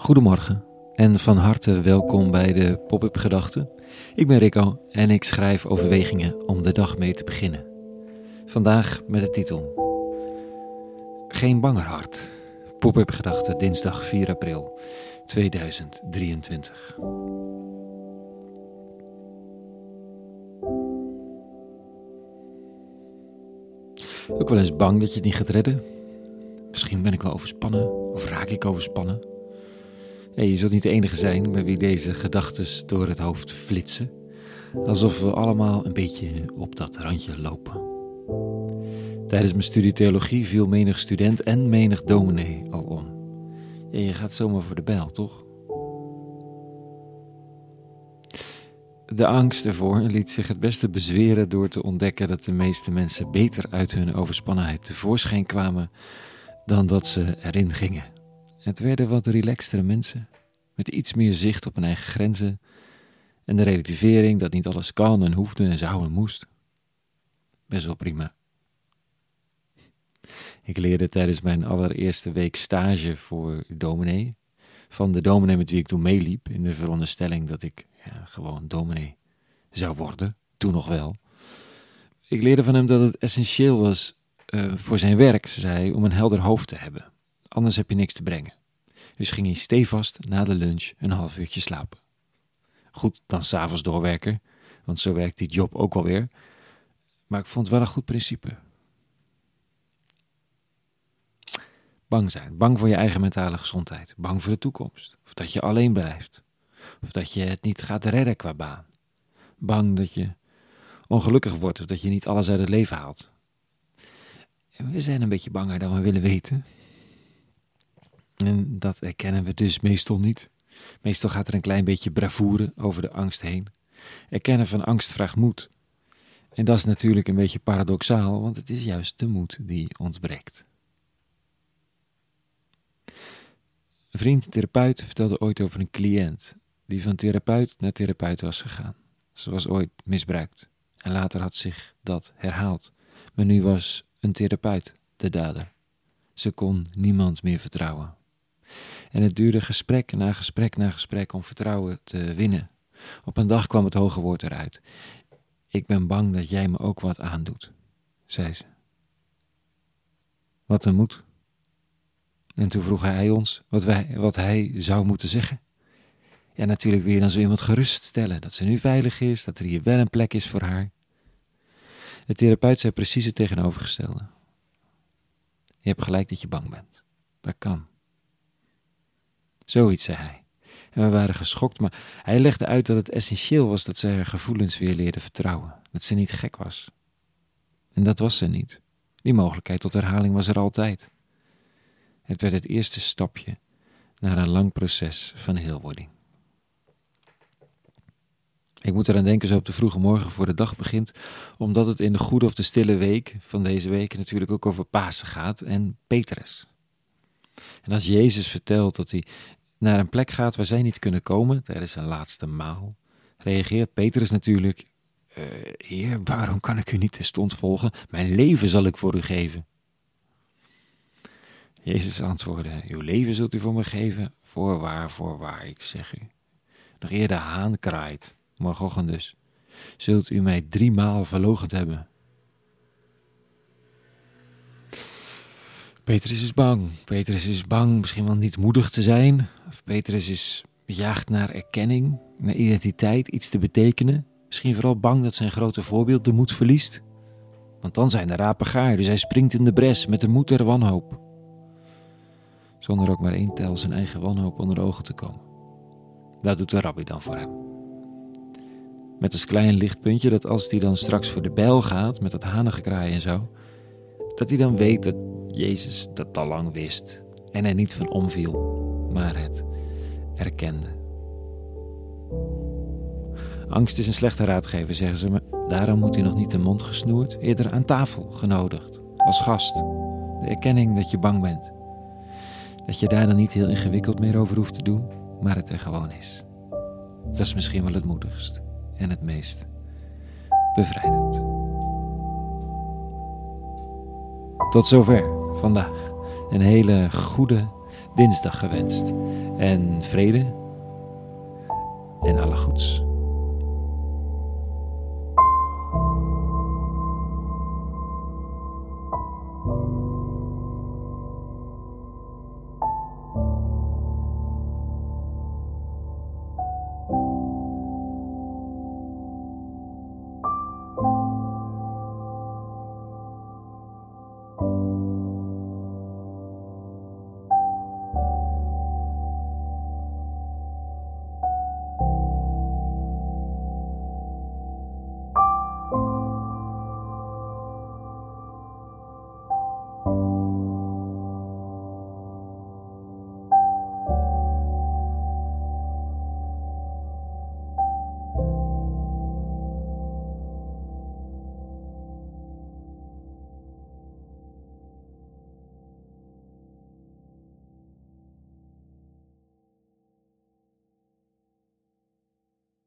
Goedemorgen en van harte welkom bij de Pop-up Gedachten. Ik ben Rico en ik schrijf overwegingen om de dag mee te beginnen. Vandaag met de titel Geen banger hart. Pop-up Gedachten dinsdag 4 april 2023. Ook wel eens bang dat je het niet gaat redden. Misschien ben ik wel overspannen of raak ik overspannen. Je zult niet de enige zijn bij wie deze gedachten door het hoofd flitsen. Alsof we allemaal een beetje op dat randje lopen. Tijdens mijn studie theologie viel menig student en menig dominee al om. Je gaat zomaar voor de bijl, toch? De angst ervoor liet zich het beste bezweren door te ontdekken dat de meeste mensen beter uit hun overspannenheid tevoorschijn kwamen dan dat ze erin gingen. Het werden wat relaxtere mensen, met iets meer zicht op hun eigen grenzen en de relativering dat niet alles kan en hoefde en zou en moest. Best wel prima. Ik leerde tijdens mijn allereerste week stage voor dominee, van de dominee met wie ik toen meeliep, in de veronderstelling dat ik gewoon dominee zou worden, toen nog wel. Ik leerde van hem dat het essentieel was uh, voor zijn werk, zei hij, om een helder hoofd te hebben. Anders heb je niks te brengen. Dus ging hij stevast na de lunch een half uurtje slapen. Goed, dan s'avonds doorwerken, want zo werkt die job ook alweer. Maar ik vond het wel een goed principe. Bang zijn, bang voor je eigen mentale gezondheid, bang voor de toekomst, of dat je alleen blijft, of dat je het niet gaat redden qua baan. Bang dat je ongelukkig wordt of dat je niet alles uit het leven haalt. En we zijn een beetje banger dan we willen weten. En dat erkennen we dus meestal niet. Meestal gaat er een klein beetje bravoure over de angst heen. Erkennen van angst vraagt moed. En dat is natuurlijk een beetje paradoxaal, want het is juist de moed die ontbreekt. Een vriend, therapeut, vertelde ooit over een cliënt die van therapeut naar therapeut was gegaan. Ze was ooit misbruikt en later had zich dat herhaald. Maar nu was een therapeut de dader. Ze kon niemand meer vertrouwen. En het duurde gesprek na gesprek na gesprek om vertrouwen te winnen. Op een dag kwam het hoge woord eruit. Ik ben bang dat jij me ook wat aandoet, zei ze. Wat een moed. En toen vroeg hij ons wat, wij, wat hij zou moeten zeggen. Ja, natuurlijk je dan zo iemand geruststellen dat ze nu veilig is, dat er hier wel een plek is voor haar. De therapeut zei precies het tegenovergestelde. Je hebt gelijk dat je bang bent. Dat kan. Zoiets zei hij. En we waren geschokt, maar hij legde uit dat het essentieel was dat zij haar gevoelens weer leerde vertrouwen. Dat ze niet gek was. En dat was ze niet. Die mogelijkheid tot herhaling was er altijd. Het werd het eerste stapje naar een lang proces van heelwording. Ik moet eraan denken zo op de vroege morgen voor de dag begint, omdat het in de goede of de stille week van deze week natuurlijk ook over Pasen gaat en Petrus. En als Jezus vertelt dat hij naar een plek gaat waar zij niet kunnen komen tijdens zijn laatste maal, reageert Petrus natuurlijk: uh, Heer, waarom kan ik u niet terstond volgen? Mijn leven zal ik voor u geven. Jezus antwoordde: Uw leven zult u voor me geven, voorwaar, voorwaar, ik zeg u. Nog eer de haan kraait, morgenochtend dus, zult u mij driemaal verloochend hebben. Petrus is bang. Petrus is bang misschien wel niet moedig te zijn. Of Petrus is jaagt naar erkenning, naar identiteit, iets te betekenen. Misschien vooral bang dat zijn grote voorbeeld de moed verliest. Want dan zijn de rapen gaar, dus hij springt in de bres met de moed der wanhoop. Zonder ook maar één tel zijn eigen wanhoop onder ogen te komen. Dat doet de rabbi dan voor hem. Met als klein lichtpuntje dat als hij dan straks voor de bijl gaat met dat hanengekraai en zo, dat hij dan weet dat Jezus dat al lang wist en er niet van omviel, maar het erkende. Angst is een slechte raadgever, zeggen ze, maar daarom moet hij nog niet de mond gesnoerd, eerder aan tafel genodigd, als gast. De erkenning dat je bang bent. Dat je daar dan niet heel ingewikkeld meer over hoeft te doen, maar het er gewoon is. Dat is misschien wel het moedigst en het meest bevrijdend. Tot zover vandaag. Een hele goede dinsdag gewenst. En vrede en alle goeds.